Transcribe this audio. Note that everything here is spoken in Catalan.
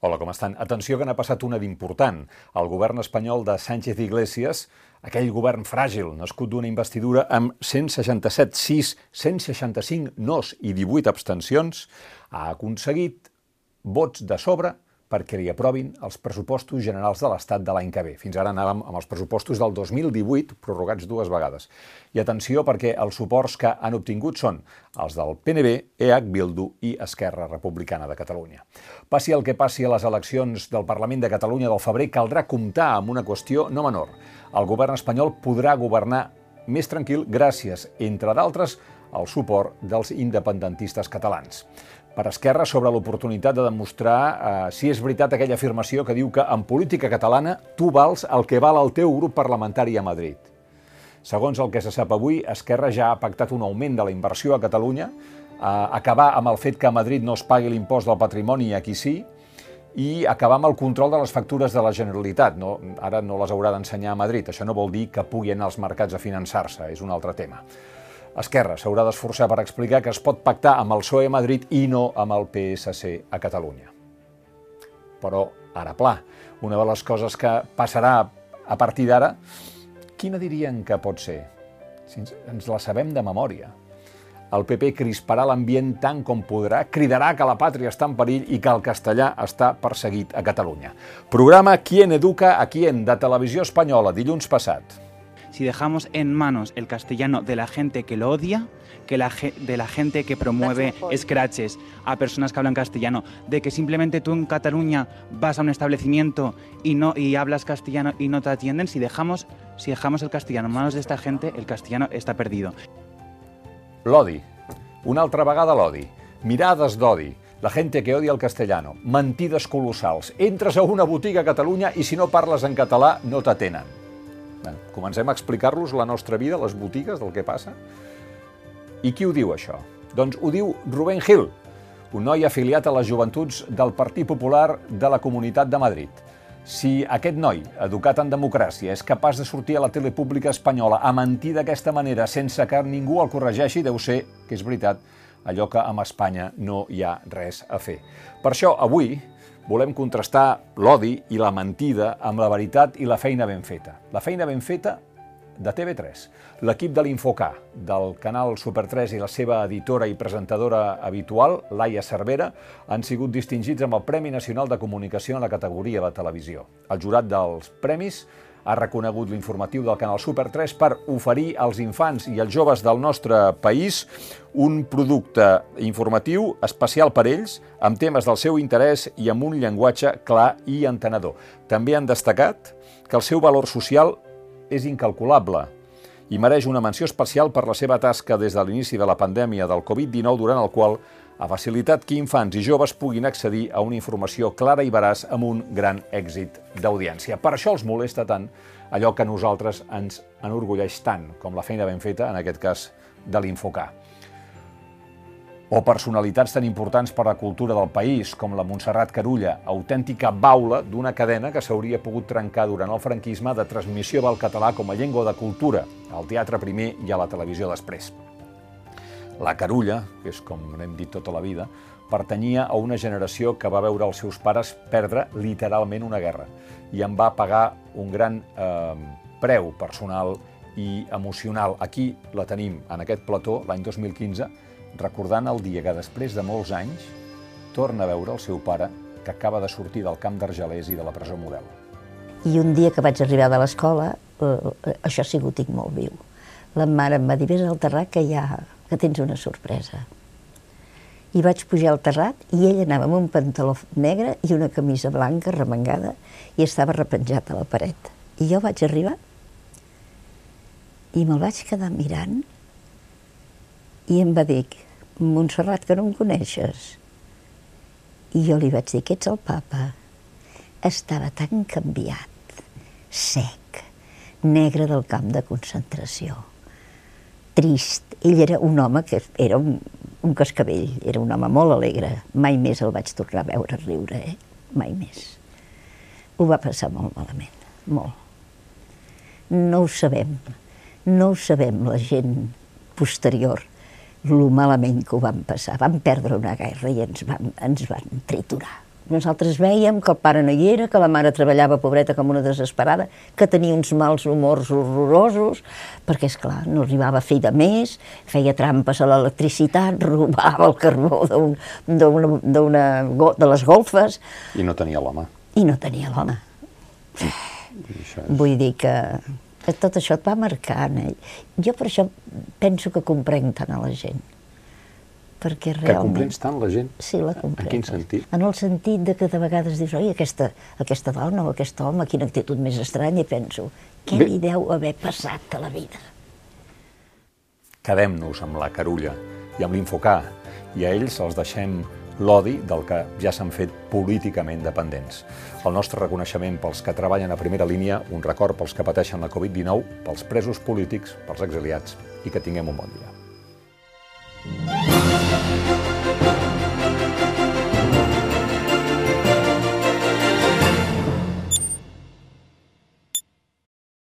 Hola, com estan? Atenció que n'ha passat una d'important. El govern espanyol de Sánchez Iglesias, aquell govern fràgil, nascut d'una investidura amb 167 6, 165 nos i 18 abstencions, ha aconseguit vots de sobre perquè li aprovin els pressupostos generals de l'Estat de l'any que ve. Fins ara anàvem amb els pressupostos del 2018, prorrogats dues vegades. I atenció perquè els suports que han obtingut són els del PNB, EH, Bildu i Esquerra Republicana de Catalunya. Passi el que passi a les eleccions del Parlament de Catalunya del febrer, caldrà comptar amb una qüestió no menor. El govern espanyol podrà governar més tranquil gràcies, entre d'altres, al suport dels independentistes catalans per Esquerra sobre l'oportunitat de demostrar eh, si és veritat aquella afirmació que diu que en política catalana tu vals el que val el teu grup parlamentari a Madrid. Segons el que se sap avui, Esquerra ja ha pactat un augment de la inversió a Catalunya, eh, acabar amb el fet que a Madrid no es pagui l'impost del patrimoni i aquí sí, i acabar amb el control de les factures de la Generalitat. No, ara no les haurà d'ensenyar a Madrid. Això no vol dir que pugui anar als mercats a finançar-se, és un altre tema. Esquerra s'haurà d'esforçar per explicar que es pot pactar amb el PSOE a Madrid i no amb el PSC a Catalunya. Però, ara pla, una de les coses que passarà a partir d'ara, quina dirien que pot ser? Si ens la sabem de memòria. El PP crisparà l'ambient tant com podrà, cridarà que la pàtria està en perill i que el castellà està perseguit a Catalunya. Programa Quien educa a quien, de Televisió Espanyola, dilluns passat si dejamos en manos el castellano de la gente que lo odia, que la, de la gente que promueve scratches a personas que hablan castellano, de que simplemente tú en Cataluña vas a un establecimiento y no y hablas castellano y no te atienden, si dejamos si dejamos el castellano en manos de esta gente, el castellano està perdido. L'odi. Una altra vegada l'odi. Mirades d'odi. La gente que odia el castellano. Mentides colossals. Entres a una botiga a Catalunya i si no parles en català no t'atenen. Comencem a explicar-los la nostra vida, les botigues, del que passa. I qui ho diu, això? Doncs ho diu Rubén Gil, un noi afiliat a les joventuts del Partit Popular de la Comunitat de Madrid. Si aquest noi, educat en democràcia, és capaç de sortir a la tele pública espanyola a mentir d'aquesta manera sense que ningú el corregeixi, deu ser que és veritat allò que amb Espanya no hi ha res a fer. Per això, avui, volem contrastar l'odi i la mentida amb la veritat i la feina ben feta. La feina ben feta de TV3. L'equip de l'Infocà, del canal Super3 i la seva editora i presentadora habitual, Laia Cervera, han sigut distingits amb el Premi Nacional de Comunicació en la categoria de televisió. El jurat dels premis ha reconegut l'informatiu del canal Super 3 per oferir als infants i als joves del nostre país un producte informatiu especial per ells, amb temes del seu interès i amb un llenguatge clar i entenedor. També han destacat que el seu valor social és incalculable i mereix una menció especial per la seva tasca des de l'inici de la pandèmia del Covid-19, durant el qual ha facilitat que infants i joves puguin accedir a una informació clara i veraç amb un gran èxit d'audiència. Per això els molesta tant allò que a nosaltres ens enorgulleix tant, com la feina ben feta, en aquest cas, de l'Infocà. O personalitats tan importants per a la cultura del país, com la Montserrat Carulla, autèntica baula d'una cadena que s'hauria pogut trencar durant el franquisme de transmissió del català com a llengua de cultura, al teatre primer i a la televisió després. La Carulla, que és com n'hem dit tota la vida, pertanyia a una generació que va veure els seus pares perdre literalment una guerra i en va pagar un gran eh, preu personal i emocional. Aquí la tenim, en aquest plató, l'any 2015, recordant el dia que després de molts anys torna a veure el seu pare que acaba de sortir del camp d'Argelers i de la presó model. I un dia que vaig arribar de l'escola, eh, això sí que ho tinc molt viu. La mare em va dir, vés al terrat que hi ha que tens una sorpresa. I vaig pujar al terrat i ell anava amb un pantaló negre i una camisa blanca remengada i estava repenjat a la paret. I jo vaig arribar i me'l vaig quedar mirant i em va dir, Montserrat, que no em coneixes. I jo li vaig dir que ets el papa. Estava tan canviat, sec, negre del camp de concentració trist. Ell era un home que era un, un cascavell, era un home molt alegre. Mai més el vaig tornar a veure riure, eh? Mai més. Ho va passar molt malament, molt. No ho sabem, no ho sabem la gent posterior, lo malament que ho van passar. Vam perdre una guerra i ens van, ens van triturar, nosaltres veiem que el pare no hi era, que la mare treballava pobreta com una desesperada, que tenia uns mals humors horrorosos, perquè, és clar no arribava a fer de més, feia trampes a l'electricitat, robava el carbó d'un- d'una d'una go- de les golfes I no tenia l'home. i no tenia l'home. És... Vull dir que, que tot això et va marcant. Eh? Jo per això penso que comprenc tant a la gent. Perquè Que realment... comprens tant la gent? Sí, la comprenc. En quin sentit? En el sentit de que de vegades dius, oi, aquesta, aquesta dona o aquest home, quina actitud més estranya, i penso, què Bé. li deu haver passat a la vida? Quedem-nos amb la carulla i amb l'infocar, i a ells els deixem l'odi del que ja s'han fet políticament dependents. El nostre reconeixement pels que treballen a primera línia, un record pels que pateixen la Covid-19, pels presos polítics, pels exiliats, i que tinguem un bon dia.